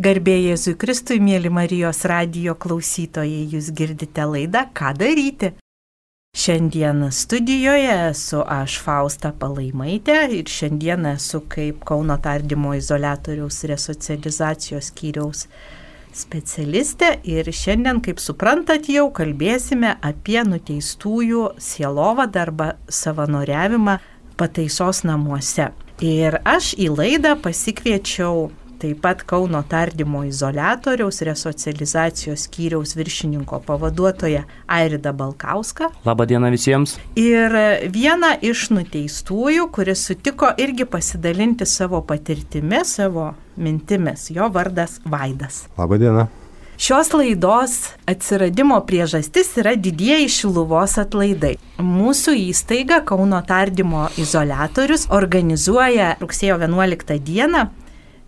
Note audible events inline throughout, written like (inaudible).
Garbė Jėzui Kristui, mėly Marijos radio klausytojai, jūs girdite laidą Ką daryti? Šiandien studijoje esu aš Fausta Palaimaitė ir šiandien esu kaip Kauno tardymo izolatoriaus resocializacijos skyriaus specialistė ir šiandien, kaip suprantat, jau kalbėsime apie nuteistųjų sielovadą arba savanoriavimą pataisos namuose. Ir aš į laidą pasikviečiau taip pat Kauno tardymo izolatoriaus resocializacijos skyriaus viršininko pavaduotoja Airida Balkauska. Labadiena visiems. Ir viena iš nuteistųjų, kuris sutiko irgi pasidalinti savo patirtimi, savo mintimis. Jo vardas Vaidas. Labadiena. Šios laidos atsiradimo priežastis yra didieji Šiluvos atlaidai. Mūsų įstaiga Kauno tardymo izolatorius organizuoja rugsėjo 11 dieną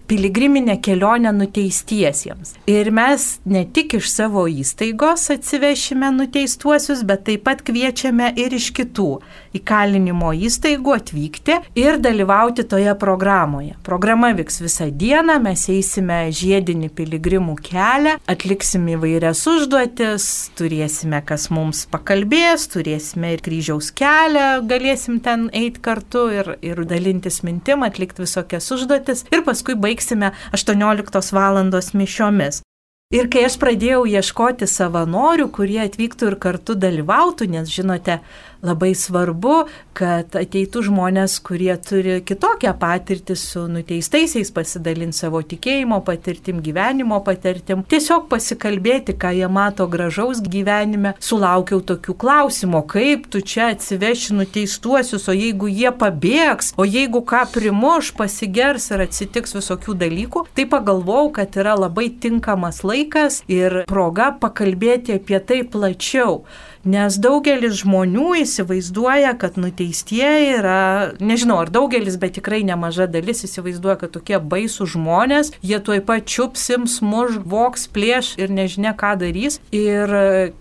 piligriminę kelionę nuteistiesiems. Ir mes ne tik iš savo įstaigos atsivešime nuteistuosius, bet taip pat kviečiame ir iš kitų įkalinimo įstaigų atvykti ir dalyvauti toje programoje. Programa vyks visą dieną, mes eisime žiedinį piligrimų kelią, atliksim įvairias užduotis, turėsime kas mums pakalbės, turėsime ir kryžiaus kelią, galėsim ten eiti kartu ir, ir dalintis mintim, atlikti visokias užduotis ir paskui baigti baigsime 18 val. mišiomis. Ir kai aš pradėjau ieškoti savanorių, kurie atvyktų ir kartu dalyvautų, nes žinote, labai svarbu, kad ateitų žmonės, kurie turi kitokią patirtį su nuteistaisiais, pasidalinti savo tikėjimo patirtim, gyvenimo patirtim, tiesiog pasikalbėti, ką jie mato gražaus gyvenime. Sulaukiau tokių klausimų, kaip tu čia atsiveši nuteistuosius, o jeigu jie pabėgs, o jeigu ką primuš, pasigers ir atsitiks visokių dalykų, tai pagalvojau, kad yra labai tinkamas laikas ir proga pakalbėti apie tai plačiau. Nes daugelis žmonių įsivaizduoja, kad nuteistieji yra, nežinau ar daugelis, bet tikrai nemaža dalis įsivaizduoja, kad tokie baisų žmonės, jie tuoj pat čiupsim, smuž, voks, plėš ir nežinia ką darys. Ir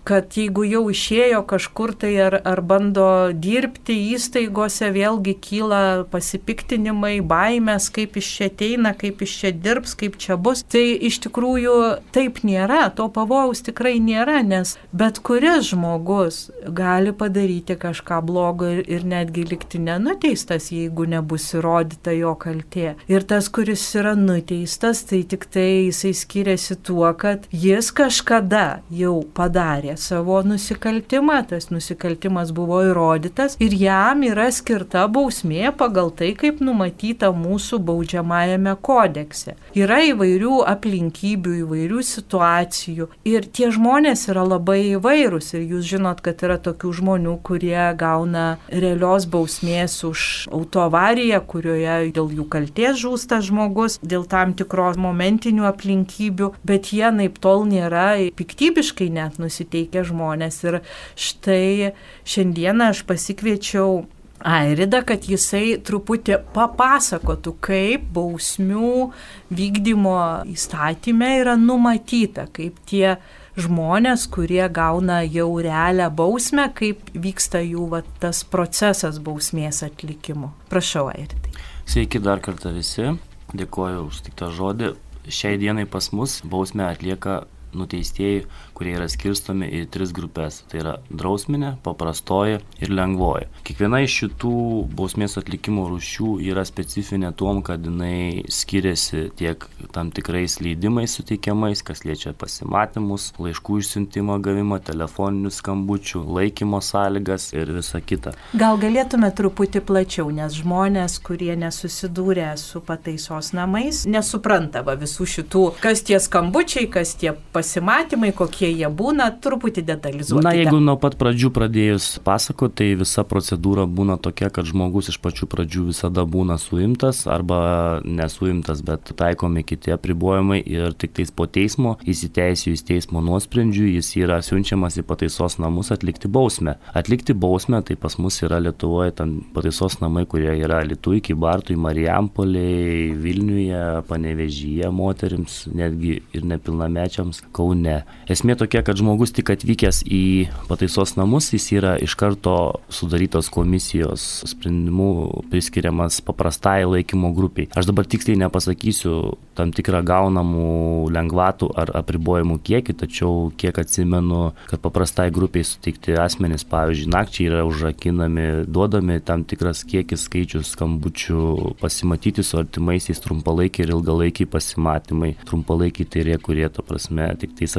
kad jeigu jau išėjo kažkur tai ar, ar bando dirbti įstaigose, vėlgi kyla pasipiktinimai, baimės, kaip iš čia ateina, kaip iš čia dirbs, kaip čia bus. Tai iš tikrųjų taip nėra, to pavojaus tikrai nėra, nes bet kuris žmogus žmogus gali padaryti kažką blogo ir, ir netgi likti nenuteistas, jeigu nebus įrodyta jo kaltė. Ir tas, kuris yra nuteistas, tai tik tai jisai skiriasi tuo, kad jis kažkada jau padarė savo nusikaltimą, tas nusikaltimas buvo įrodytas ir jam yra skirta bausmė pagal tai, kaip numatyta mūsų baudžiamajame kodekse. Yra įvairių aplinkybių, įvairių situacijų ir tie žmonės yra labai įvairūs ir jūs žinote, žinot, kad yra tokių žmonių, kurie gauna realios bausmės už autoavariją, kurioje dėl jų kalties žūsta žmogus, dėl tam tikros momentinių aplinkybių, bet jie naip tol nėra piktybiškai net nusiteikę žmonės. Ir štai šiandieną aš pasikviečiau Airida, kad jisai truputį papasakotų, kaip bausmių vykdymo įstatymė yra numatyta, kaip tie žmonės, kurie gauna jau realią bausmę, kaip vyksta jų va, tas procesas bausmės atlikimo. Prašau, Airitai. Sveiki dar kartą visi, dėkoju už tik tą žodį. Šiai dienai pas mus bausmę atlieka nuteistieji, kurie yra skirstomi į tris grupės. Tai yra drausminė, paprastoji ir lengvoji. Kiekviena iš šitų bausmės atlikimo rūšių yra specifinė tuom, kad jinai skiriasi tiek tam tikrais leidimais suteikiamais, kas liečia pasimatymus, laiškų išsiuntimo gavimą, telefoninių skambučių, laikymo sąlygas ir visa kita. Gal galėtume truputį plačiau, nes žmonės, kurie nesusidūrė su pataisos namais, nesupranta visų šitų, kas tie skambučiai, kas tie pasimatymai pasimatymai, kokie jie būna, truputį detalizuoti. Na, jeigu nuo pat pradžių pradėjus pasakoti, tai visa procedūra būna tokia, kad žmogus iš pačių pradžių visada būna suimtas arba nesuimtas, bet taikomi kiti apribojimai ir tik tais po teismo įsiteisėjus teismo nuosprendžiui jis yra siunčiamas į pataisos namus atlikti bausmę. Atlikti bausmę tai pas mus yra Lietuvoje ten pataisos namai, kurie yra Lietuvai, Kybartui, Marijampoliai, Vilniuje, Panevežyje moteriams, netgi ir nepilnamečiams Kaune. Esmė tokia, kad žmogus tik atvykęs į pataisos namus, jis yra iš karto sudarytos komisijos sprendimu priskiriamas paprastai laikymo grupiai. Aš dabar tiksliai nepasakysiu tam tikrą gaunamų lengvatų ar apribojimų kiekį, tačiau kiek atsimenu, kad paprastai grupiai suteikti asmenys, pavyzdžiui, nakčiai yra užrakinami, duodami tam tikras kiekis skaičius skambučių pasimatyti su artimaisiais trumpalaikiai ir ilgalaikiai pasimatymai. Trumpalaikiai tai yra, kurie, to prasme, tik tais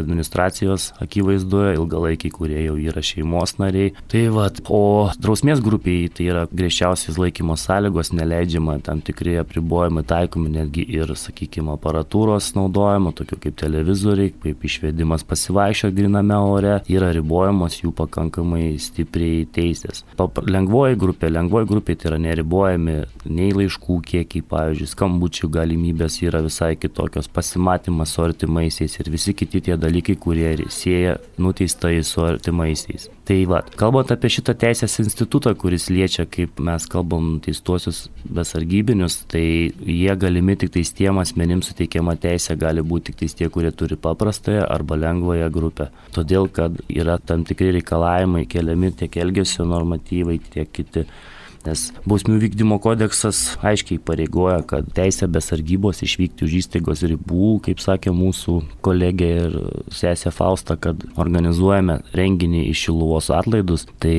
administracijos akivaizdoje, ilgalaikiai, kurie jau yra šeimos nariai. Tai va, o drausmės grupiai tai yra griežčiausias laikymo sąlygos, neleidžiama tam tikrai apribojimai taikomi netgi ir, sakykime, aparatūros naudojimo, tokių kaip televizoriai, kaip išvedimas pasivaikščio griname ore, yra ribojamos jų pakankamai stipriai teisės. Lengvoji grupė, lengvoji grupė tai yra neribojami nei laiškų kiekiai, pavyzdžiui, skambučių galimybės yra visai kitokios, pasimatymas su artimaisiais ir visi kiti tie dalykai, kurie sieja nuteistai su artimaisiais. Tai va, kalbant apie šitą teisės institutą, kuris liečia, kaip mes kalbam, teistuosius besargybinius, tai jie galimi tik tais tiem asmenims suteikiama teisė gali būti tik tais tie, kurie turi paprastąją arba lengvąją grupę. Todėl, kad yra tam tikri reikalavimai keliami tiek elgesio normatyvai, tiek kiti nes bausmių vykdymo kodeksas aiškiai pareigoja, kad teisė be sargybos išvykti už įstaigos ribų, kaip sakė mūsų kolegė ir sesė Fausta, kad organizuojame renginį iš Šiluvos atlaidus, tai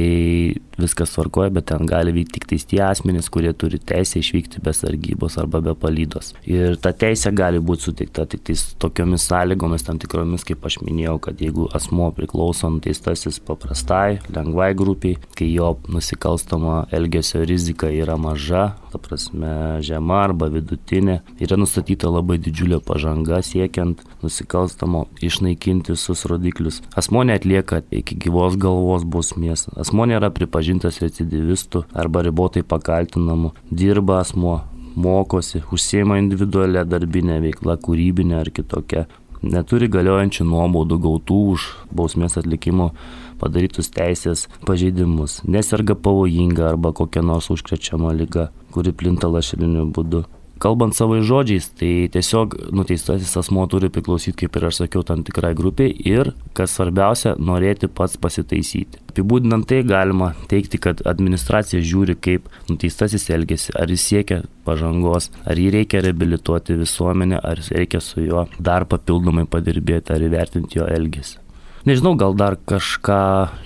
viskas tvarkoja, bet ten gali vykti tik tais tie asmenys, kurie turi teisę išvykti be sargybos arba be palydos. Ir ta teisė gali būti suteikta tik tais tokiomis sąlygomis, tam tikromis, kaip aš minėjau, kad jeigu asmo priklauso nuteistasis paprastai, lengvai grupiai, kai jo nusikalstama elgesio rizika yra maža, ta prasme žema arba vidutinė, yra nustatyta labai didžiulė pažanga siekiant nusikalstamo išnaikinti visus rodiklius. Asmo netlieka iki gyvos galvos bausmės, asmo nėra pripažintas recidivistu arba ribotai pakaltinamu, dirba asmo, mokosi, užsiema individualią darbinę veiklą, kūrybinę ar kitokią, neturi galiojančių nuobaudų gautų už bausmės atlikimo padarytus teisės pažeidimus, neserga pavojinga arba kokia nors užkrečiama lyga, kuri plinta lašeliniu būdu kalbant savais žodžiais, tai tiesiog nuteistasis asmo turi priklausyti, kaip ir aš sakiau, tam tikrai grupiai ir, kas svarbiausia, norėti pats pasitaisyti. Apibūdinant tai galima teikti, kad administracija žiūri, kaip nuteistasis elgesi, ar jis siekia pažangos, ar jį reikia reabilituoti visuomenę, ar reikia su juo dar papildomai padirbėti, ar įvertinti jo elgesį. Nežinau, gal dar kažką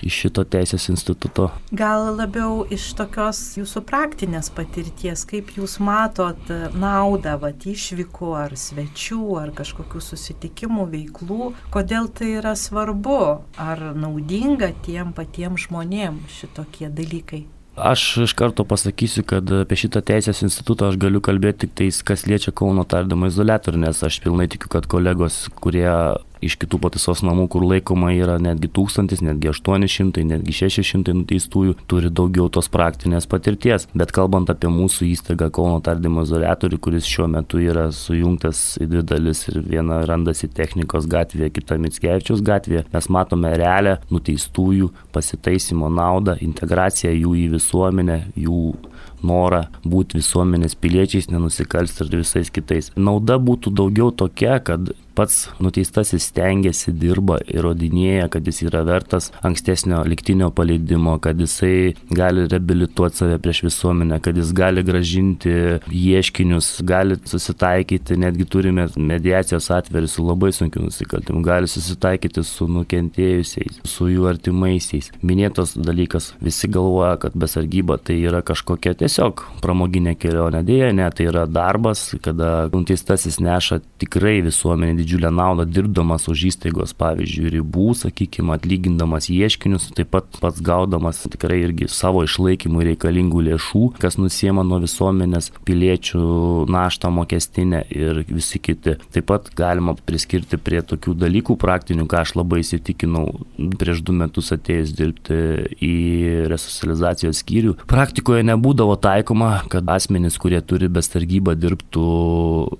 iš šito teisės instituto. Gal labiau iš tokios jūsų praktinės patirties, kaip jūs matot naudą, va, išvykų ar svečių, ar kažkokių susitikimų, veiklų, kodėl tai yra svarbu, ar naudinga tiem patiems žmonėms šitokie dalykai. Aš iš karto pasakysiu, kad apie šitą teisės institutą aš galiu kalbėti tik tais, kas liečia Kauno tardymo izolatorių, nes aš pilnai tikiu, kad kolegos, kurie iš kitų pataisos namų, kur laikoma yra netgi tūkstantis, netgi 800, netgi 600 nuteistųjų, turi daugiau tos praktinės patirties. Bet kalbant apie mūsų įstaigą Kauno tardymo izolatorių, kuris šiuo metu yra sujungtas į dvi dalis ir viena randasi technikos gatvėje, kita Mitskevičiaus gatvėje, mes matome realią nuteistųjų pasitaisimo naudą, integraciją jų į visuomenę, jų norą būti visuomenės piliečiais, nenusikalsti ir visais kitais. Nauda būtų daugiau tokia, kad pats nuteistasis stengiasi, dirba, įrodinėja, kad jis yra vertas ankstesnio liktinio paleidimo, kad jisai gali reabilituoti save prieš visuomenę, kad jis gali gražinti ieškinius, gali susitaikyti, netgi turime mediacijos atverį su labai sunkiu nusikaltimu, gali susitaikyti su nukentėjusiais, su jų artimaisiais. Minėtos dalykas, visi galvoja, kad besargyba tai yra kažkokia tiesiog pramoginė kelionė, dėja, ne, tai yra darbas, kada nuteistasis neša tikrai visuomenį didžiulę naudą dirbdamas už įstaigos, pavyzdžiui, ribų, sakykime, atlygindamas ieškinius, taip pat pats gaudamas tikrai irgi savo išlaikymui reikalingų lėšų, kas nusiema nuo visuomenės piliečių naštą mokestinę ir visi kiti. Taip pat galima priskirti prie tokių dalykų praktinių, ką aš labai įsitikinau prieš du metus atėjus dirbti į resocializacijos skyrių. Praktikoje nebūdavo taikoma, kad asmenys, kurie turi bestargybą, dirbtų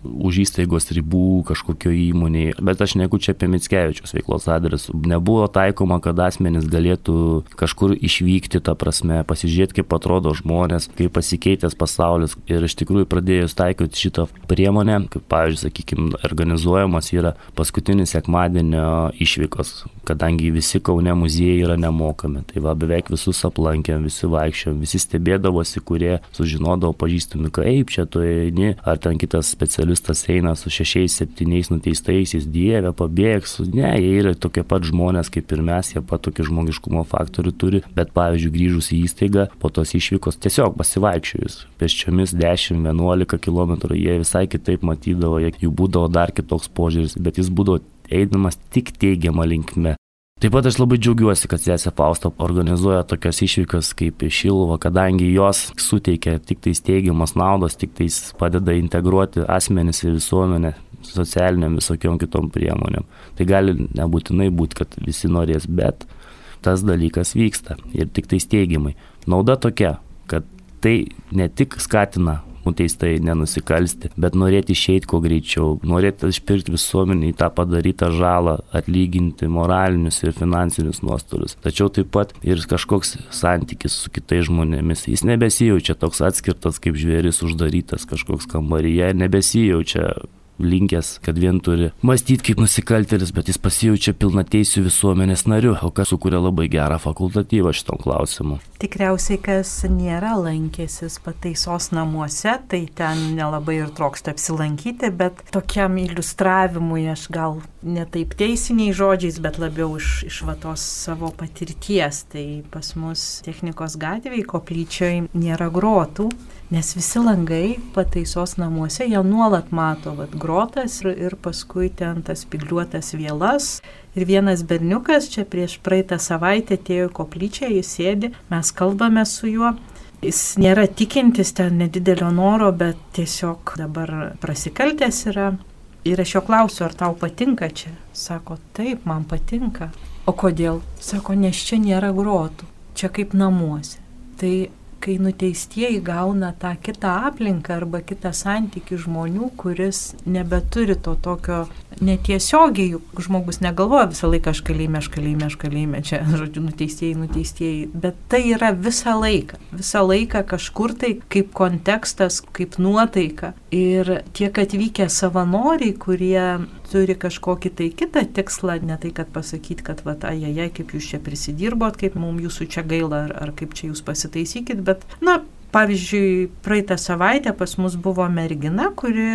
už įstaigos ribų kažkokio į įmoniai, bet aš neku čia apie Mitskevičius veiklos adresų. Nebuvo taikoma, kad asmenys galėtų kažkur išvykti, ta prasme, pasižiūrėti, kaip atrodo žmonės, kaip pasikeitęs pasaulis. Ir iš tikrųjų pradėjus taikyti šitą priemonę, kaip pavyzdžiui, sakykime, organizuojamas yra paskutinis sekmadienio išvykos, kadangi visi Kaune muziejai yra nemokami. Tai va beveik visus aplankėm, visi vaikščiom, visi stebėdavosi, kurie sužinodavo pažįstami, kaip čia tu eini, ar ten kitas specialistas eina su šešiais, septyniais nuteistaisiais, dievė, pabėgs. Ne, jie yra tokie pat žmonės kaip ir mes, jie pat tokį žmogiškumo faktorių turi, bet pavyzdžiui, grįžus į įstaigą, po tos išvykos tiesiog pasivaikščiojus, pėsčiomis 10-11 km, jie visai kitaip matydavo, jų būdavo dar kitoks požiūris, bet jis būdavo eidamas tik teigiamą linkme. Taip pat aš labai džiaugiuosi, kad sesė Fausto organizuoja tokias išvykas kaip Šilova, kadangi jos suteikia tik tais teigiamas naudos, tik tais padeda integruoti asmenis į visuomenę socialiniam visokiom kitom priemonėm. Tai gali nebūtinai būti, kad visi norės, bet tas dalykas vyksta ir tik tais teigiamai. Nauda tokia, kad tai ne tik skatina nuteistai nenusikalsti, bet norėti išeiti kuo greičiau, norėti išpirkti visuomenį tą padarytą žalą, atlyginti moralinius ir finansinius nuostolius. Tačiau taip pat ir kažkoks santykis su kitais žmonėmis. Jis nebesijaučia toks atskirtas kaip žvėris uždarytas kažkoks kambaryje, nebesijaučia linkęs, kad vien turi mąstyti kaip nusikaltėlis, bet jis pasijaučia pilnateisių visuomenės nariu, o kas sukuria labai gerą fakultatyvą šitom klausimu. Tikriausiai, kas nėra lankęsis pataisos namuose, tai ten nelabai ir troksta apsilankyti, bet tokiam iliustravimui aš gal ne taip teisiniais žodžiais, bet labiau iš, iš vatos savo patirties. Tai pas mus technikos gatvėje, koplyčioje nėra grotų, nes visi langai pataisos namuose, jie nuolat mato vat, grotas ir, ir paskui ten tas pigliuotas vėlas. Ir vienas berniukas čia prieš praeitą savaitę atėjo į koplyčią, jis sėdi, mes kalbame su juo. Jis nėra tikintis ten nedidelio noro, bet tiesiog dabar prasikaltęs yra. Ir aš jo klausiu, ar tau patinka čia? Sako, taip, man patinka. O kodėl? Sako, nes čia nėra grotų, čia kaip namuose. Tai kai nuteistieji gauna tą kitą aplinką arba kitą santykių žmonių, kuris nebeturi to tokio netiesiogiai, juk žmogus negalvoja visą laiką aš kalėjime, aš kalėjime, aš kalėjime, čia, (laughs) žodžiu, nuteistieji, nuteistieji, bet tai yra visą laiką, visą laiką kažkur tai kaip kontekstas, kaip nuotaika. Ir tiek atvykę savanoriai, kurie turi kažkokį tai kitą tikslą, ne tai, kad pasakyti, kad va, ajajai, kaip jūs čia prisidirbot, kaip mums jūsų čia gaila, ar, ar kaip čia jūs pasitaisykit, bet, na, Pavyzdžiui, praeitą savaitę pas mus buvo mergina, kuri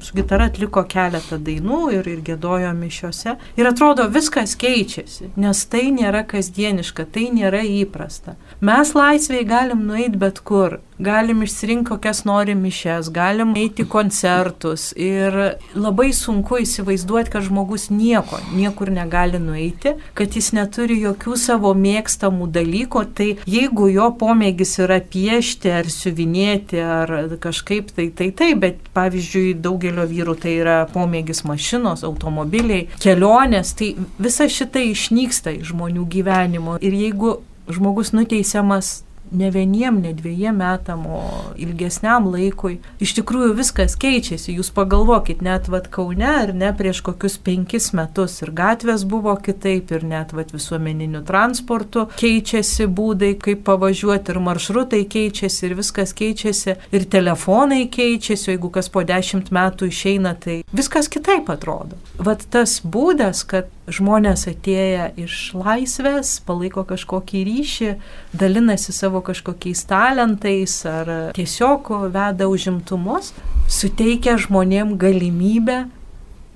su gitara atliko keletą dainų ir, ir gėdojo mišiuose. Ir atrodo, viskas keičiasi, nes tai nėra kasdieniška, tai nėra įprasta. Mes laisvėje galim nueiti bet kur, galim išsirinkti kokias norim mišes, galim eiti koncertus ir labai sunku įsivaizduoti, kad žmogus nieko, niekur negali nueiti, kad jis neturi jokių savo mėgstamų dalykų, tai jeigu jo pomėgis yra piešti ar siuvinėti ar kažkaip tai tai tai, bet pavyzdžiui daugelio vyrų tai yra pomėgis mašinos, automobiliai, kelionės, tai visa šita išnyksta iš žmonių gyvenimo. Ir jeigu žmogus nuteisiamas ne vieniem, ne dviejiem metam, o ilgesniam laikui. Iš tikrųjų viskas keičiasi. Jūs pagalvokit, net vad Kaune ar ne prieš kokius penkis metus ir gatvės buvo kitaip, ir net vad visuomeniniu transportu keičiasi būdai, kaip pavažiuoti, ir maršrutai keičiasi, ir viskas keičiasi, ir telefonai keičiasi, jeigu kas po dešimt metų išeina, tai viskas kitaip atrodo. Vat tas būdas, kad žmonės atėję iš laisvės, palaiko kažkokį ryšį, dalinasi savo kažkokiais talentais ar tiesiog veda užimtumus, suteikia žmonėm galimybę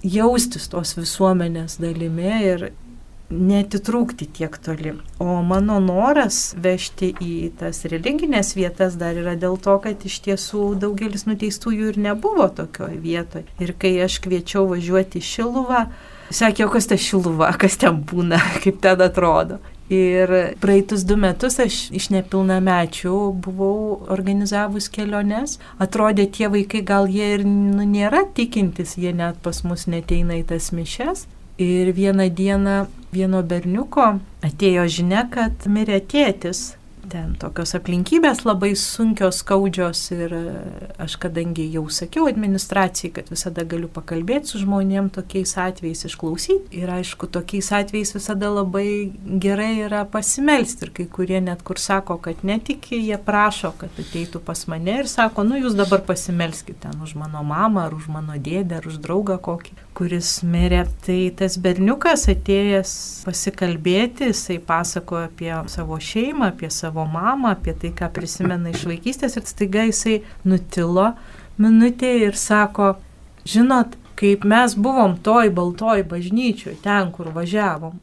jaustis tos visuomenės dalimi ir netitrūkti tiek toli. O mano noras vežti į tas religinės vietas dar yra dėl to, kad iš tiesų daugelis nuteistųjų ir nebuvo tokioje vietoje. Ir kai aš kviečiau važiuoti į Šiluvą, Sakė, o kas ta šiluva, kas ten būna, (laughs) kaip ten atrodo. Ir praeitus du metus aš iš nepilnamečių buvau organizavus keliones. Atrodė, tie vaikai gal jie ir nu, nėra tikintis, jie net pas mus neteina į tas mišes. Ir vieną dieną vieno berniuko atėjo žinia, kad mirė tėtis ten tokios aplinkybės labai sunkios, skaudžios ir e, aš kadangi jau sakiau administracijai, kad visada galiu pakalbėti su žmonėm tokiais atvejais išklausyti ir aišku, tokiais atvejais visada labai gerai yra pasimelsti ir kai kurie net kur sako, kad netiki, jie prašo, kad ateitų pas mane ir sako, nu jūs dabar pasimelskite ten už mano mamą ar už mano dėdę ar už draugą kokį kuris mirė. Tai tas berniukas atėjęs pasikalbėti, jisai pasakojo apie savo šeimą, apie savo mamą, apie tai, ką prisimena iš vaikystės ir staiga jisai nutilo minutė ir sako, žinot, kaip mes buvom toj baltoj bažnyčioj, ten, kur važiavom.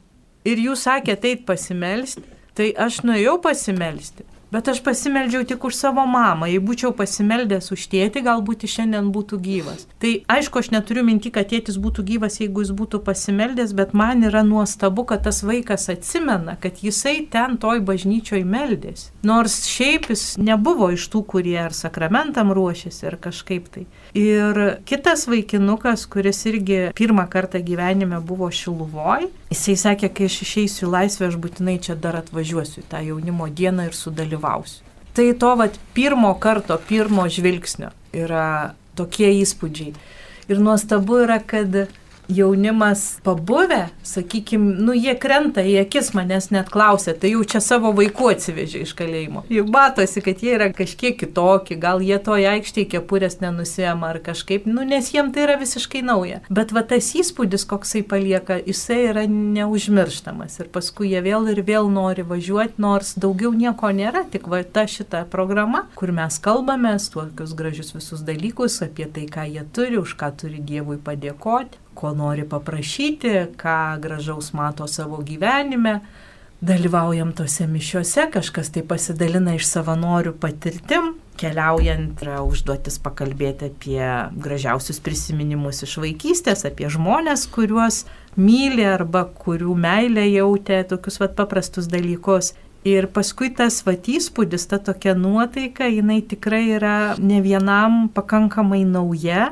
Ir jūs sakėte eit pasimelsti, tai aš nuėjau pasimelsti. Bet aš pasimeldžiau tik už savo mamą. Jei būčiau pasimeldęs už tėtį, galbūt jis šiandien būtų gyvas. Tai aišku, aš neturiu minti, kad tėtis būtų gyvas, jeigu jis būtų pasimeldęs, bet man yra nuostabu, kad tas vaikas atsimena, kad jisai ten toj bažnyčioj meldėsi. Nors šiaip jis nebuvo iš tų, kurie ar sakramentam ruošiasi, ar kažkaip tai. Ir kitas vaikinukas, kuris irgi pirmą kartą gyvenime buvo Šiluvoj, jisai sakė, kai aš išeisiu į laisvę, aš būtinai čia dar atvažiuosiu tą jaunimo dieną ir sudalyvausiu dalyvausiu. Tai to vat, pirmo karto, pirmo žvilgsnio yra tokie įspūdžiai. Ir nuostabu yra, kad jaunimas pabuvę, sakykime, nu jie krenta į akis manęs net klausia, tai jau čia savo vaikų atsivežė iš kalėjimo. Jau matosi, kad jie yra kažkiek kitokie, gal jie toje aikštėje kepurės nenusėma ar kažkaip, nu nes jiem tai yra visiškai nauja. Bet va tas įspūdis, koksai palieka, jisai yra neužmirštamas ir paskui jie vėl ir vėl nori važiuoti, nors daugiau nieko nėra, tik va ta šita programa, kur mes kalbame, tokius gražius visus dalykus apie tai, ką jie turi, už ką turi Dievui padėkoti ko nori paprašyti, ką gražaus mato savo gyvenime. Dalyvaujam tose mišiuose, kažkas tai pasidalina iš savanorių patirtim, keliaujant yra užduotis pakalbėti apie gražiausius prisiminimus iš vaikystės, apie žmonės, kuriuos myli arba kurių meilę jautė, tokius vat paprastus dalykus. Ir paskui tas vat įspūdis, ta tokia nuotaika, jinai tikrai yra ne vienam pakankamai nauja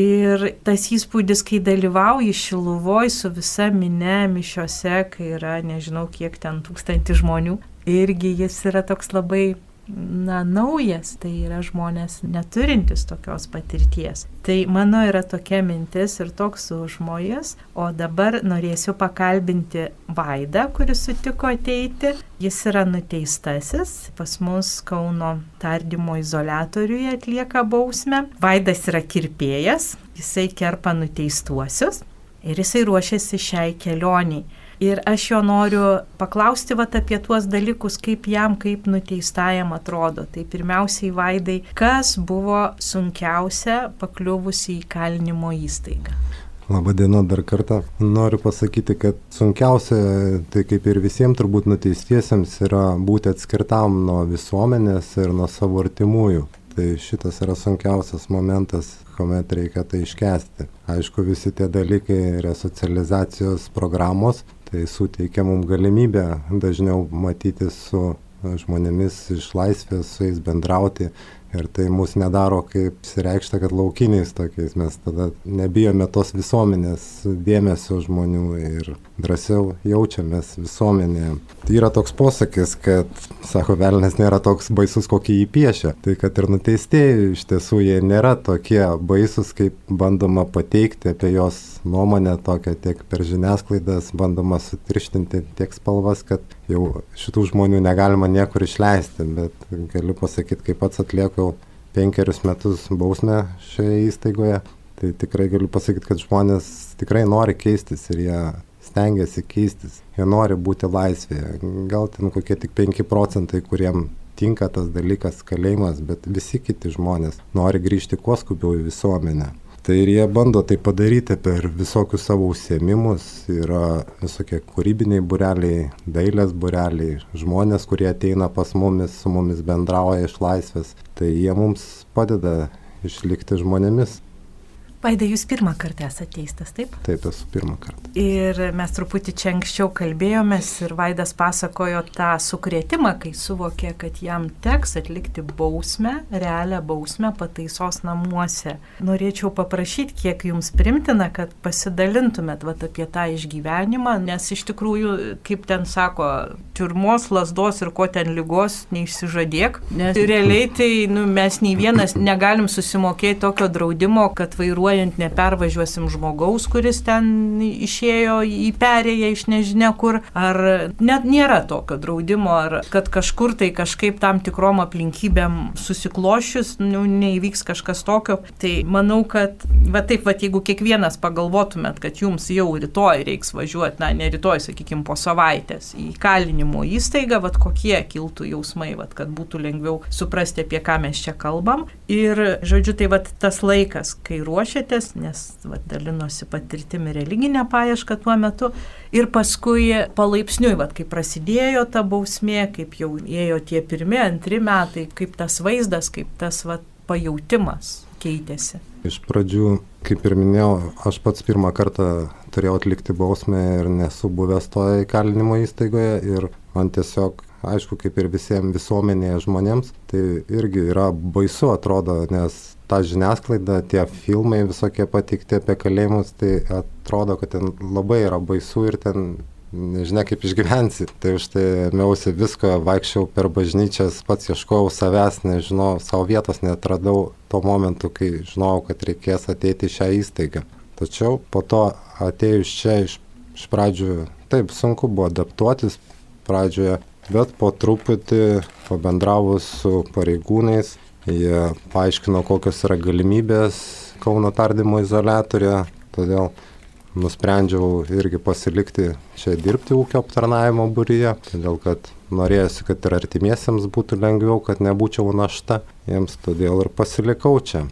Ir tas įspūdis, kai dalyvauji šiluvoj su visa minė mišiuose, kai yra nežinau kiek ten tūkstantį žmonių, irgi jis yra toks labai na, naujas, tai yra žmonės neturintis tokios patirties. Tai mano yra tokia mintis ir toks užmojas, o dabar norėsiu pakalbinti Vaidą, kuris sutiko ateiti. Jis yra nuteistasis, pas mus Kauno tardymo izolatoriuje atlieka bausmę. Vaidas yra kirpėjas, jisai kerpa nuteistuosius ir jisai ruošiasi šiai kelioniai. Ir aš jo noriu paklausti vat, apie tuos dalykus, kaip jam, kaip nuteistajam atrodo. Tai pirmiausiai, Vaidai, kas buvo sunkiausia pakliuvusi į kalinimo įstaigą? Labadiena dar kartą. Noriu pasakyti, kad sunkiausia, tai kaip ir visiems turbūt nuteistiesiems, yra būti atskirtam nuo visuomenės ir nuo savo artimųjų. Tai šitas yra sunkiausias momentas, kuomet reikia tai iškesti. Aišku, visi tie dalykai, resocializacijos programos, tai suteikia mums galimybę dažniau matyti su žmonėmis iš laisvės, su jais bendrauti, Ir tai mus nedaro kaip sireikšta, kad laukiniais tokiais mes tada nebijome tos visuomenės dėmesio žmonių ir drąsiau jaučiamės visuomenėje. Tai yra toks posakis, kad, sako, velnės nėra toks baisus, kokį jį piešia. Tai kad ir nuteistieji iš tiesų jie nėra tokie baisus, kaip bandoma pateikti apie jos nuomonę tokią tiek per žiniasklaidas, bandoma sutirštinti tiek spalvas, kad jau šitų žmonių negalima niekur išleisti, bet galiu pasakyti, kaip pats atlieku penkerius metus bausmę šioje įstaigoje, tai tikrai galiu pasakyti, kad žmonės tikrai nori keistis ir jie stengiasi keistis, jie nori būti laisvėje. Gal ten kokie tik 5 procentai, kuriem tinka tas dalykas kalėjimas, bet visi kiti žmonės nori grįžti kuo skubiau į visuomenę. Tai ir jie bando tai padaryti per visokius savo užsiemimus, yra visokie kūrybiniai bureliai, dailės bureliai, žmonės, kurie ateina pas mumis, su mumis bendrauja iš laisvės, tai jie mums padeda išlikti žmonėmis. Vaida, jūs pirmą kartą esate teistas, taip? Taip, esu pirmą kartą. Ir mes truputį čia anksčiau kalbėjomės ir Vaidas pasakojo tą sukrėtimą, kai suvokė, kad jam teks atlikti bausmę, realią bausmę pataisos namuose. Norėčiau paprašyti, kiek jums primtina, kad pasidalintumėt vat, apie tą išgyvenimą, nes iš tikrųjų, kaip ten sako, turmos, lasdos ir ko ten lygos neišsižadėk, nes realiai tai nu, mes nei vienas negalim susimokėti tokio draudimo, kad vairuoja važiuojant nepervažiuosim žmogaus, kuris ten išėjo į perėją iš nežinia kur, ar net nėra tokio draudimo, ar kad kažkur tai kažkaip tam tikrom aplinkybėm susiklošius, nu, neįvyks kažkas tokio. Tai manau, kad va taip, va jeigu kiekvienas pagalvotumėt, kad jums jau rytoj reiks važiuoti, na ne rytoj, sakykime, po savaitės į kalinimo įstaigą, va kokie kiltų jausmai, va kad būtų lengviau suprasti, apie ką mes čia kalbam. Ir, žodžiu, tai va tas laikas, kai ruošia ruošėtės, nes va, dalinosi patirtimi religinę paiešką tuo metu. Ir paskui palaipsniui, va, kai prasidėjo ta bausmė, kaip jau ėjo tie pirmie, antri metai, kaip tas vaizdas, kaip tas va, pajautimas keitėsi. Iš pradžių, kaip ir minėjau, aš pats pirmą kartą turėjau atlikti bausmę ir nesu buvęs toje įkalinimo įstaigoje ir man tiesiog aišku, kaip ir visiems visuomenėje žmonėms, tai irgi yra baisu atrodo, nes ta žiniasklaida, tie filmai visokie patikti apie kalėjimus, tai atrodo, kad ten labai yra baisu ir ten nežinia kaip išgyvensi. Tai už tai ėmiausi visko, vaikščiau per bažnyčias, pats ieškojau savęs, nežinau, savo vietos netradau tuo momentu, kai žinojau, kad reikės ateiti į šią įstaigą. Tačiau po to atėjus čia iš, iš pradžių, taip sunku buvo adaptuotis pradžioje, bet po truputį pabendravus su pareigūnais, Jie paaiškino, kokios yra galimybės Kauno tardymo izolatorė, todėl nusprendžiau irgi pasilikti čia dirbti ūkio aptarnavimo būryje, todėl kad norėjusi, kad ir artimiesiems būtų lengviau, kad nebūčiau našta jiems, todėl ir pasilikau čia.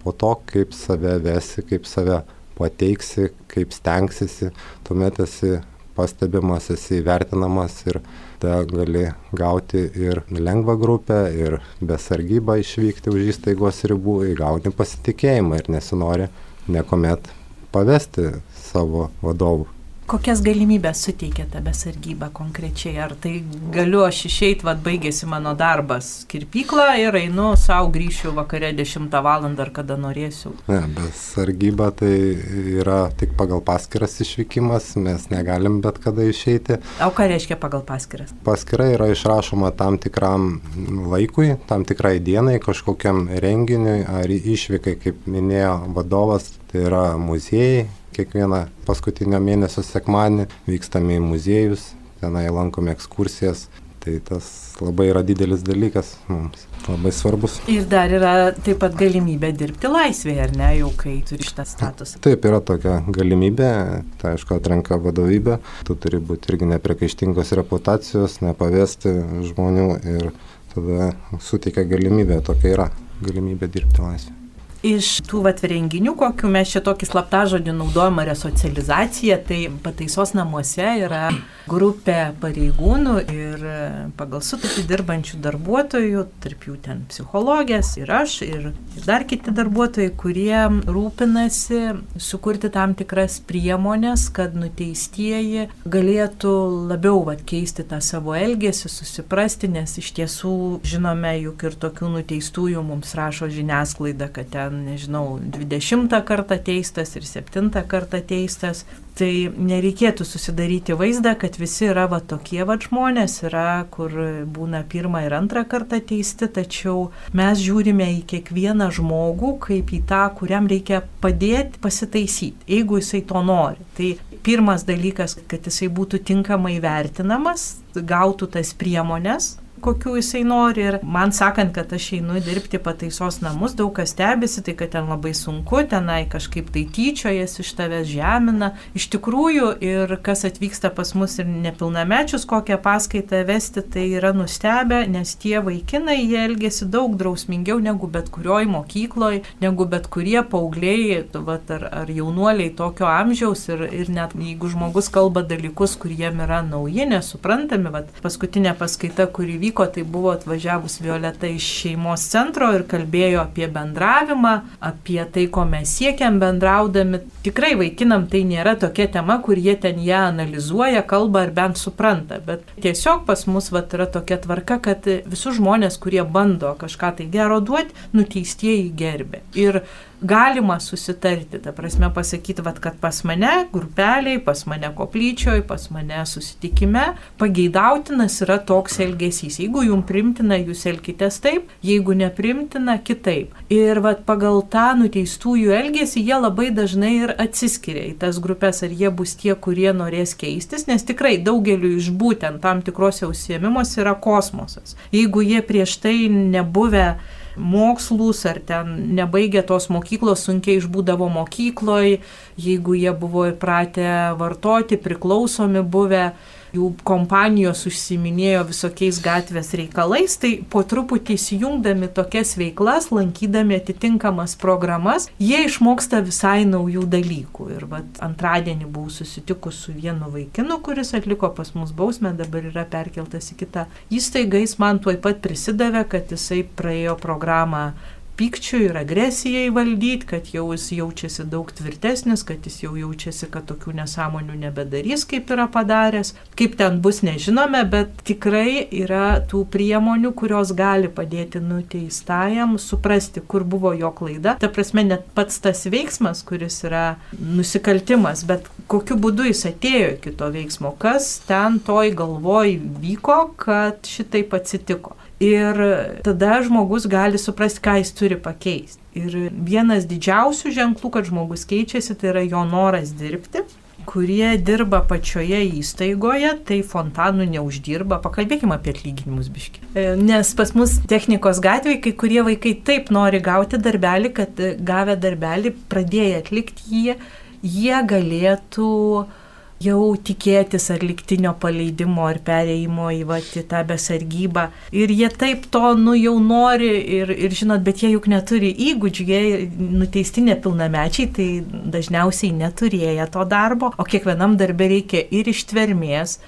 Po to, kaip save vesi, kaip save pateiksi, kaip stengsiesi, tuomet esi pastebimas, esi įvertinamas ir tada gali gauti ir lengvą grupę, ir besargybą išvykti už įstaigos ribų, įgauti pasitikėjimą ir nesinori niekuomet pavesti savo vadovų kokias galimybės suteikia ta besargyba konkrečiai? Ar tai galiu aš išeiti, vad baigėsi mano darbas kirpyklą ir einu savo grįšiu vakare 10 val. ar kada norėsiu? Ne, besargyba tai yra tik pagal paskiras išvykimas, mes negalim bet kada išeiti. O ką reiškia pagal paskiras? Paskira yra išrašoma tam tikram laikui, tam tikrai dienai, kažkokiam renginiui ar išvykai, kaip minėjo vadovas, tai yra muziejai, kiekvieną paskutinio mėnesio sekmanį vykstame į muziejus, tenai lankome ekskursijas. Tai tas labai yra didelis dalykas mums, labai svarbus. Ir dar yra taip pat galimybė dirbti laisvėje, ar ne, jau kai turi šitą statusą. Taip, yra tokia galimybė, tai aišku, atrenka vadovybė, tu turi būti irgi nepriekaištingos reputacijos, nepavesti žmonių ir tada suteikia galimybę, tokia yra galimybė dirbti laisvėje iš tų vat renginių, kokiu mes čia tokį slaptažodį naudojame resocializacija, tai pataisos namuose yra grupė pareigūnų ir pagal sutartį dirbančių darbuotojų, tarp jų ten psichologės ir aš, ir, ir dar kiti darbuotojai, kurie rūpinasi sukurti tam tikras priemonės, kad nuteistieji galėtų labiau vat, keisti tą savo elgesį, susiprasti, nes iš tiesų žinome juk ir tokių nuteistųjų mums rašo žiniasklaida, kad ten ten, nežinau, 20 kartą teistas ir 7 kartą teistas, tai nereikėtų susidaryti vaizdą, kad visi yra va tokie va žmonės, yra, kur būna pirmą ir antrą kartą teisti, tačiau mes žiūrime į kiekvieną žmogų kaip į tą, kuriam reikia padėti pasitaisyti, jeigu jisai to nori. Tai pirmas dalykas, kad jisai būtų tinkamai vertinamas, gautų tas priemonės, kokių jisai nori. Ir man sakant, kad aš einu dirbti pataisos namus, daug kas stebisi, tai kad ten labai sunku, tenai kažkaip tai tyčiojas iš tavęs žemina. Iš tikrųjų, ir kas atvyksta pas mus ir nepilnamečius kokią paskaitą vesti, tai yra nustebę, nes tie vaikinai, jie elgesi daug drausmingiau negu bet kurioj mokykloje, negu bet kurie paaugliai vat, ar, ar jaunuoliai tokio amžiaus ir, ir net jeigu žmogus kalba dalykus, kuriem yra nauji, nesuprantami, vat, paskutinė paskaita, kuri vyko, vyko, tai buvo atvažiavus Violeta iš šeimos centro ir kalbėjo apie bendravimą, apie tai, ko mes siekiam bendraudami. Tikrai vaikinam tai nėra tokia tema, kur jie ten ją analizuoja, kalba ar bent supranta, bet tiesiog pas mus vat, yra tokia tvarka, kad visus žmonės, kurie bando kažką tai gero duoti, nuteistieji gerbė. Ir galima susitarti, ta prasme pasakyti, vat, kad pas mane grupeliai, pas mane koplyčioj, pas mane susitikime pageidautinas yra toks elgesys. Jeigu jums primtina, jūs elkitės taip, jeigu neprimtina, kitaip. Ir vat, pagal tą nuteistųjų elgesį jie labai dažnai ir atsiskiria į tas grupės, ar jie bus tie, kurie norės keistis, nes tikrai daugeliu iš būtent tam tikrose užsiemimuose yra kosmosas. Jeigu jie prieš tai nebuvę mokslus, ar ten nebaigė tos mokyklos, sunkiai išbūdavo mokykloje, jeigu jie buvo įpratę vartoti, priklausomi buvę, jų kompanijos užsiminėjo visokiais gatvės reikalais, tai po truputį įsijungdami tokias veiklas, lankydami atitinkamas programas, jie išmoksta visai naujų dalykų. Ir vat, antradienį buvau susitikus su vienu vaikinu, kuris atliko pas mus bausmę, dabar yra perkeltas į kitą įstaigą, jis man tuoj pat prisidavė, kad jisai praėjo programą pykčiui ir agresijai valdyti, kad jau jis jaučiasi daug tvirtesnis, kad jis jau jaučiasi, kad tokių nesąmonių nebedarys, kaip yra padaręs. Kaip ten bus, nežinome, bet tikrai yra tų priemonių, kurios gali padėti nuteistajam suprasti, kur buvo jo klaida. Ta prasme, net pats tas veiksmas, kuris yra nusikaltimas, bet kokiu būdu jis atėjo iki to veiksmo, kas ten toj galvoj vyko, kad šitaip atsitiko. Ir tada žmogus gali suprasti, ką jis turi pakeisti. Ir vienas didžiausių ženklų, kad žmogus keičiasi, tai yra jo noras dirbti kurie dirba pačioje įstaigoje, tai fontanų neuždirba. Pakalbėkime apie atlyginimus biški. E, nes pas mus technikos gatvėje kai kurie vaikai taip nori gauti darbelį, kad gavę darbelį, pradėję atlikti jį, jie galėtų uh, jau tikėtis ar liktinio paleidimo ar pereimo į, va, į tą besargybą. Ir jie taip to, nu, jau nori ir, ir žinot, bet jie juk neturi įgūdžių, jie nuteisti nepilnamečiai, tai dažniausiai neturėję to darbo, o kiekvienam darbė reikia ir ištvermės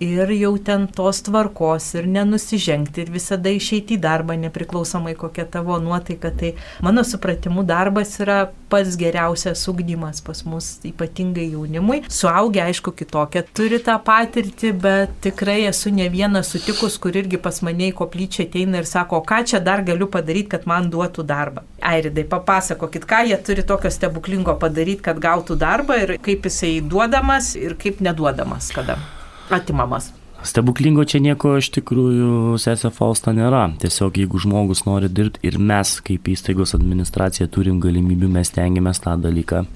ir jau ten tos tvarkos ir nenusižengti ir visada išeiti į darbą, nepriklausomai kokia tavo nuotaika. Tai mano supratimu darbas yra pats geriausias ugdymas pas mus, ypatingai jaunimui. Suaugę, aišku, kitokią turi tą patirtį, bet tikrai esu ne vienas sutikus, kur irgi pas mane į koplyčią ateina ir sako, ką čia dar galiu padaryti, kad man duotų darbą. Airidai, papasakokit, ką jie turi tokio stebuklingo padaryti, kad gautų darbą ir kaip jisai duodamas ir kaip neduodamas kada atimamas. Stebuklingo čia nieko iš tikrųjų, sesė Fausta, nėra. Tiesiog jeigu žmogus nori dirbti ir mes kaip įstaigos administracija turim galimybių, mes tengiamės tą dalyką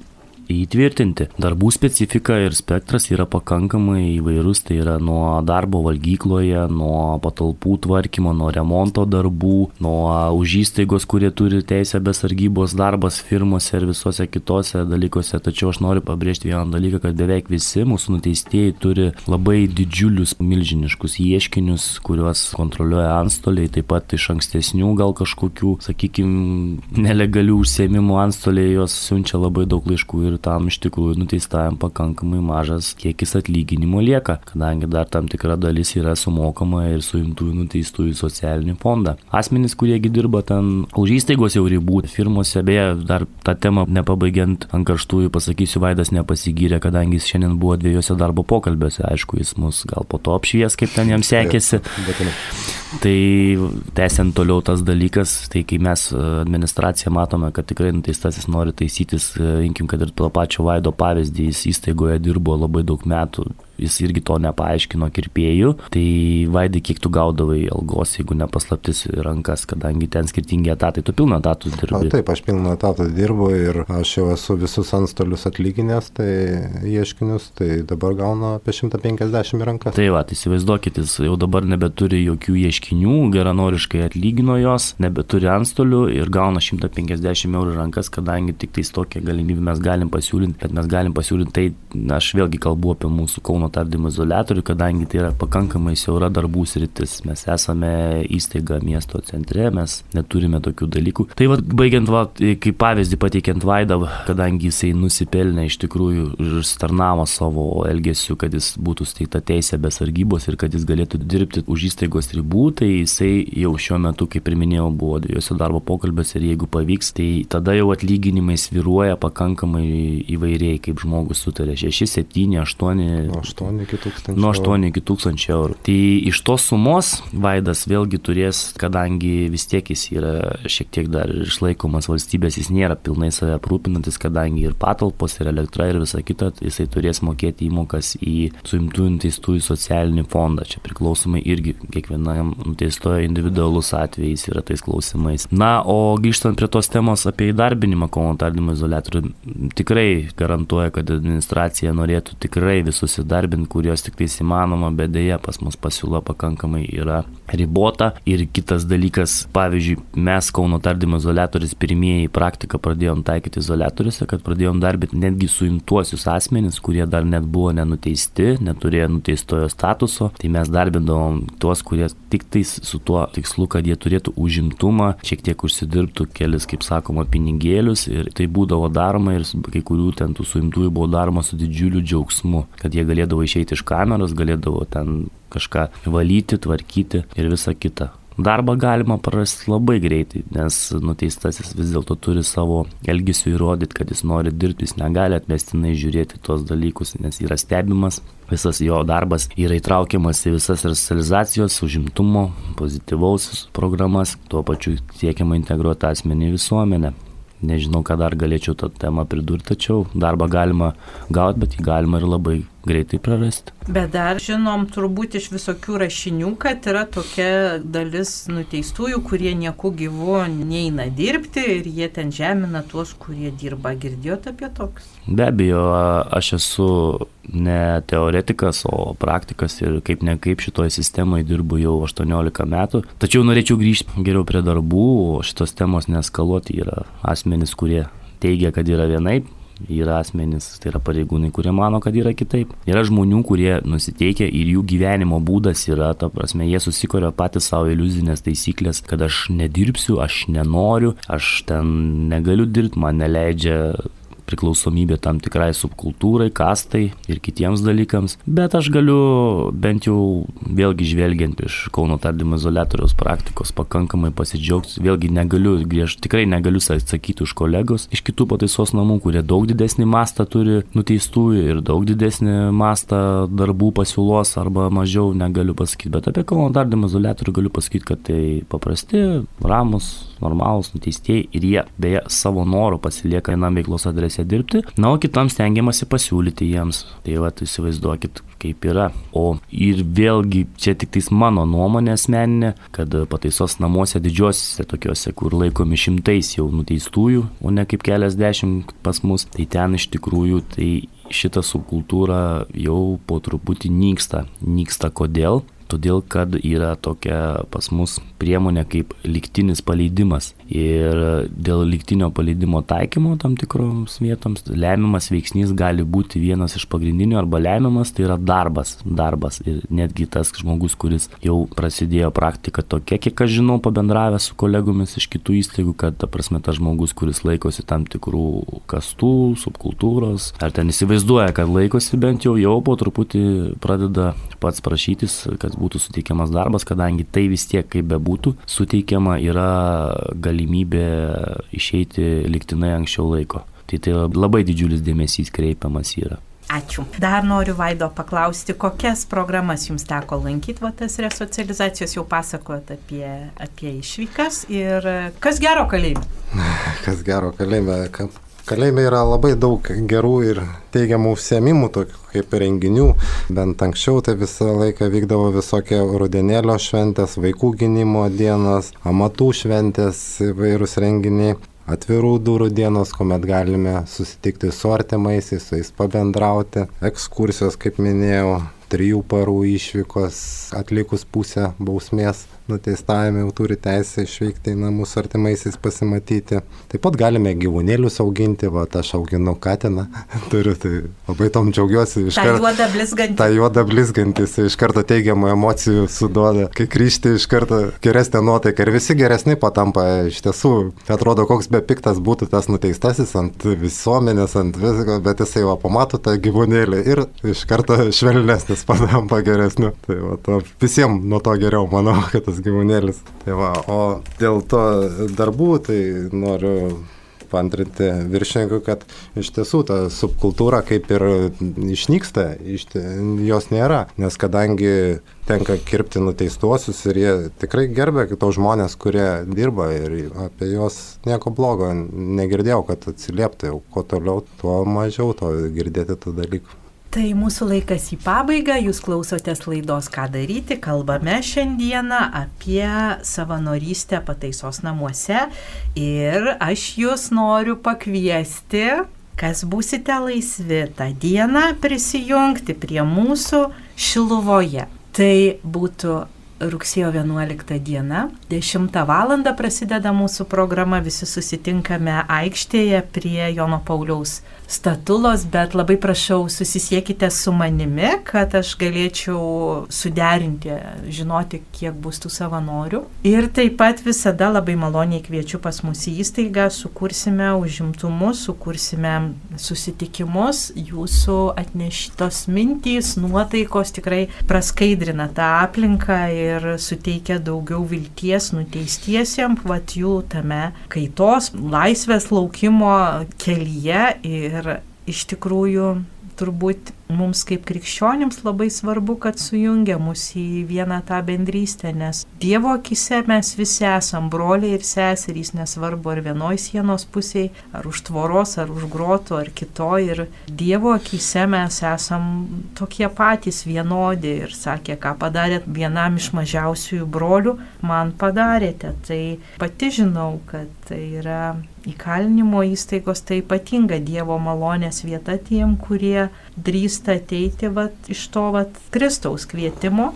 įtvirtinti. Darbų specifika ir spektras yra pakankamai įvairus, tai yra nuo darbo valgykloje, nuo patalpų tvarkymo, nuo remonto darbų, nuo už įstaigos, kurie turi teisę besargybos darbas firmose ir visose kitose dalykuose. Tačiau aš noriu pabrėžti vieną dalyką, kad beveik visi mūsų nuteistieji turi labai didžiulius, milžiniškus ieškinius, kuriuos kontroliuoja antstoliai, taip pat iš ankstesnių gal kažkokių, sakykime, nelegalių užsiemimų antstoliai jos siunčia labai daug laiškų ir ir tam iš tikrųjų nuteistajam pakankamai mažas kiekis atlyginimo lieka, kadangi dar tam tikra dalis yra sumokama ir suimtųjų nuteistųjų socialinį fondą. Asmenys, kuriegi dirba ten už įstaigos jau ribų, firmose, beje, dar tą temą nepabaigiant ant karštųjų pasakysiu, Vaidas nepasigyrė, kadangi jis šiandien buvo dviejose darbo pokalbiuose, aišku, jis mus gal po to apšvies, kaip ten jam sekėsi. Tai tęsiant toliau tas dalykas, tai kai mes administracija matome, kad tikrai nuteistasis nori taisytis, rinkim, kad ir to pačio Vaido pavyzdį, jis įstaigoje dirbo labai daug metų, jis irgi to nepaaiškino kirpėjų. Tai vaidai, kiek tu gaudavai algos, jeigu nepaslaptis rankas, kadangi ten skirtingi etatai, tu pilną etatų dirbi. A, taip, aš pilną etatą dirbu ir aš jau esu visus antstolius atlyginęs, tai ieškinius, tai dabar gauna apie 150 į rankas. Tai va, tai įsivaizduokit, jis jau dabar nebeturi jokių ieškinių, geranoriškai atlygino jos, nebeturi antstolių ir gauna 150 eurų rankas, kadangi tik tais tokią galimybę mes galim pasiūlyti, bet mes galim pasiūlyti, tai aš vėlgi kalbu apie mūsų Kauno Kauno tardymo izolatorių, kadangi tai yra pakankamai siaura darbų sritis. Mes esame įstaiga miesto centre, mes neturime tokių dalykų. Tai vad, baigiant, va, kaip pavyzdį pateikiant Vaidą, kadangi jisai nusipelnė iš tikrųjų ir starnavo savo elgesiu, kad jis būtų steigta teisė be sargybos ir kad jis galėtų dirbti už įstaigos ribų, tai jisai jau šiuo metu, kaip ir minėjau, buvo dviejose darbo pokalbėse ir jeigu pavyks, tai tada jau atlyginimai sviruoja pakankamai įvairiai, kaip žmogus sutarė 6, 7, 8. Nuo 8 iki 1000. Nuo 8 iki 1000 eurų. Tai iš tos sumos Vaidas vėlgi turės, kadangi vis tiek jis yra šiek tiek dar išlaikomas valstybės, jis nėra pilnai save aprūpinantis, kadangi ir patalpos, ir elektra, ir visa kita, jisai turės mokėti įmokas į suimtų nuteistųjų socialinį fondą. Čia priklausomai irgi kiekvienam nuteistojo individualus atvejais yra tais klausimais. Na, o grįžtant prie tos temos apie įdarbinimą Kauno tardymo izolatorių, tikrai garantuoja, kad administracija norėtų tikrai visus įdarbinti, kurios tik tais įmanoma, bet dėja pas mus pasiūla pakankamai yra ribota. Ir kitas dalykas, pavyzdžiui, mes Kauno tardymo izolatorius pirmieji praktiką pradėjom taikyti izolatoriuose, kad pradėjom darbinti netgi suimtuosius asmenys, kurie dar net buvo nenuteisti, neturėjo nuteistojo statuso, tai mes darbindavom tuos, kurie tik tais su tuo tikslu, kad jie turėtų užimtumą, šiek tiek užsidirbtų kelis, kaip sakoma, pinigėlius ir tai būdavo daroma ir kai kurių ten tų suimtųjų buvo daroma su didžiuliu džiaugsmu, kad jie galėdavo išeiti iš kameros, galėdavo ten kažką valyti, tvarkyti ir visa kita. Darbą galima prarasti labai greitai, nes nuteistasis vis dėlto turi savo elgesiu įrodyti, kad jis nori dirbti, jis negali atmestinai žiūrėti tuos dalykus, nes yra stebimas, visas jo darbas yra įtraukiamas į visas resocializacijos, užimtumo, pozityvaus programas, tuo pačiu siekiama integruoti asmenį į visuomenę. Nežinau, ką dar galėčiau tą temą pridurti, tačiau darbą galima gauti, bet jį galima ir labai greitai prarasti. Bet dar žinom turbūt iš visokių rašinių, kad yra tokia dalis nuteistųjų, kurie nieku gyvu neina dirbti ir jie ten žemina tuos, kurie dirba. Girdėjote apie tokius? Be abejo, aš esu ne teoretikas, o praktikas ir kaip ne kaip šitoje sistemoje dirbu jau 18 metų. Tačiau norėčiau grįžti geriau prie darbų, o šitos temos neskaluoti yra asmenys, kurie teigia, kad yra vienaip, yra asmenys, tai yra pareigūnai, kurie mano, kad yra kitaip. Yra žmonių, kurie nusiteikia ir jų gyvenimo būdas yra, ta prasme, jie susikorio patys savo iliuzinės taisyklės, kad aš nedirbsiu, aš nenoriu, aš ten negaliu dirbti, man neleidžia priklausomybė tam tikrai subkultūrai, kastai ir kitiems dalykams. Bet aš galiu bent jau vėlgi žvelgiant iš Kauno tardymo izolatoriaus praktikos pakankamai pasidžiaugti. Vėlgi negaliu, griež, tikrai negaliu atsakyti už kolegos iš kitų pataisos namų, kurie daug didesnį mastą turi nuteistųjų ir daug didesnį mastą darbų pasiūlos arba mažiau negaliu pasakyti. Bet apie Kauno tardymo izolatorių galiu pasakyti, kad tai paprasti, ramus, normalūs nuteistieji ir jie beje savo norų pasilieka vienam veiklos adrese dirbti, na, o kitam stengiamasi pasiūlyti jiems. Tai va, įsivaizduokit, kaip yra. O ir vėlgi čia tik tais mano nuomonė asmeninė, kad pataisos namuose didžiosiuose tokiuose, kur laikomi šimtais jau nuteistųjų, o ne kaip keliasdešimt pas mus, tai ten iš tikrųjų tai šita subkultūra jau po truputį nyksta. Nyksta kodėl? Todėl, kad yra tokia pas mus priemonė kaip liktinis paleidimas. Ir dėl liktinio paleidimo taikymo tam tikroms vietoms lemiamas veiksnys gali būti vienas iš pagrindinių arba lemiamas, tai yra darbas. Darbas. Ir netgi tas žmogus, kuris jau prasidėjo praktika tokia, kiek aš žinau, pabendravęs su kolegomis iš kitų įstaigų, kad ta prasme tas žmogus, kuris laikosi tam tikrų kastų, subkultūros, ar ten įsivaizduoja, kad laikosi bent jau, jau po truputį pradeda pats prašytis, kad būtų suteikiamas darbas, kadangi tai vis tiek, kaip bebūtų, suteikiama yra galimybė išeiti liktinai anksčiau laiko. Tai tai labai didžiulis dėmesys kreipiamas yra. Ačiū. Dar noriu Vaido paklausti, kokias programas jums teko lankyti, va tas resocializacijos jau pasakojot apie, apie išvykas ir kas gero kalėjime? (laughs) Kas gero kalėjime, Kalėjime yra labai daug gerų ir teigiamų užsiemimų, tokių kaip renginių. Bent anksčiau tai visą laiką vykdavo visokie rudenėlio šventės, vaikų gynimo dienos, amatų šventės, įvairūs renginiai. Atvirų durų dienos, kuomet galime susitikti su artimaisiais, su jais pabendrauti, ekskursijos, kaip minėjau, trijų parų išvykos atlikus pusę bausmės nuteistavime jau turi teisę išvykti į namus artimaisiais pasimatyti. Taip pat galime gyvūnėlius auginti, va, aš auginu katiną, (laughs) turiu, tai labai tom džiaugiuosi. Iš karto, ta juoda blizgantis. Ta juoda blizgantis, iš karto teigiamų emocijų suduoda, kai grįžti iš karto geresnė nuotaika ir visi geresni patampa. Iš tiesų, atrodo, koks be piktas būtų tas nuteistasis ant visuomenės, ant visko, bet jisai va pamato tą gyvūnėlį ir iš karto švelnesnis (laughs) patampa geresniu. Tai va, to, visiems nuo to geriau, manau, kad tas gyvūnėlis. Tai va, o dėl to darbų, tai noriu pantrinti viršininkui, kad iš tiesų ta subkultūra kaip ir išnyksta, iš, jos nėra, nes kadangi tenka kirpti nuteistuosius ir jie tikrai gerbė tos žmonės, kurie dirba ir apie juos nieko blogo negirdėjau, kad atsilieptai, jau kuo toliau, tuo mažiau to girdėti tų dalykų. Tai mūsų laikas į pabaigą, jūs klausotės laidos Ką daryti, kalbame šiandieną apie savanorystę pataisos namuose. Ir aš jūs noriu pakviesti, kas būsite laisvi tą dieną prisijungti prie mūsų Šiluvoje. Tai būtų rugsėjo 11 diena, 10 val. prasideda mūsų programa, visi susitinkame aikštėje prie Jono Pauliaus statulos, bet labai prašau, susisiekite su manimi, kad aš galėčiau suderinti, žinoti, kiek bus tų savanorių. Ir taip pat visada labai maloniai kviečiu pas mus į įstaigą, sukursime užimtumus, sukursime susitikimus, jūsų atneštos mintys, nuotaikos tikrai praskaidrina tą aplinką ir suteikia daugiau vilties nuteistiesiems, vat jų tame kaitos, laisvės laukimo kelyje. Ir Ir iš tikrųjų turbūt mums kaip krikščionims labai svarbu, kad sujungia mus į vieną tą bendrystę, nes Dievo akise mes visi esam broliai ir seserys, nesvarbu ar vienoj sienos pusėje, ar už tvoros, ar už grotų, ar kitoj. Ir Dievo akise mes esam tokie patys vienodi ir sakė, ką padarėt vienam iš mažiausiųjų brolių, man padarėte. Tai pati žinau, kad tai yra įkalinimo įstaigos tai ypatinga Dievo malonės vieta tiem, kurie drįsta ateiti vat, iš to vat, Kristaus kvietimo,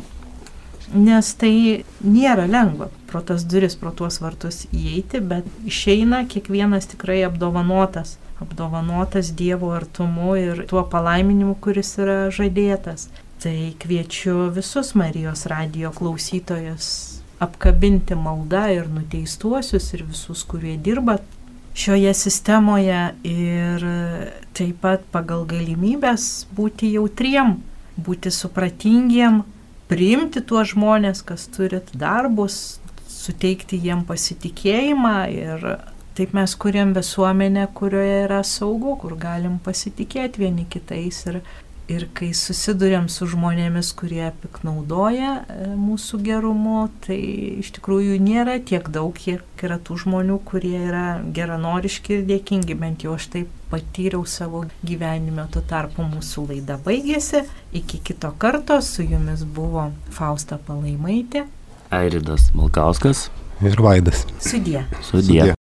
nes tai nėra lengva pro tas duris, pro tuos vartus įeiti, bet išeina kiekvienas tikrai apdovanotas, apdovanotas Dievo artumu ir tuo palaiminimu, kuris yra žadėtas. Tai kviečiu visus Marijos radio klausytojus apkabinti maldą ir nuteistuosius ir visus, kurie dirba šioje sistemoje ir taip pat pagal galimybės būti jautriem, būti supratingiem, priimti tuos žmonės, kas turit darbus, suteikti jiem pasitikėjimą ir taip mes kuriam visuomenę, kurioje yra saugu, kur galim pasitikėti vieni kitais ir Ir kai susidurėm su žmonėmis, kurie piknaudoja e, mūsų gerumu, tai iš tikrųjų nėra tiek daug, kiek yra tų žmonių, kurie yra geranoriški ir dėkingi, bent jau aš taip patyriau savo gyvenime, tuo tarpu mūsų laida baigėsi. Iki kito karto su jumis buvo Fausta Palaimaitė. Airidas Malkauskas. Ir Vaidas. Sudie. Sudie. Sudie.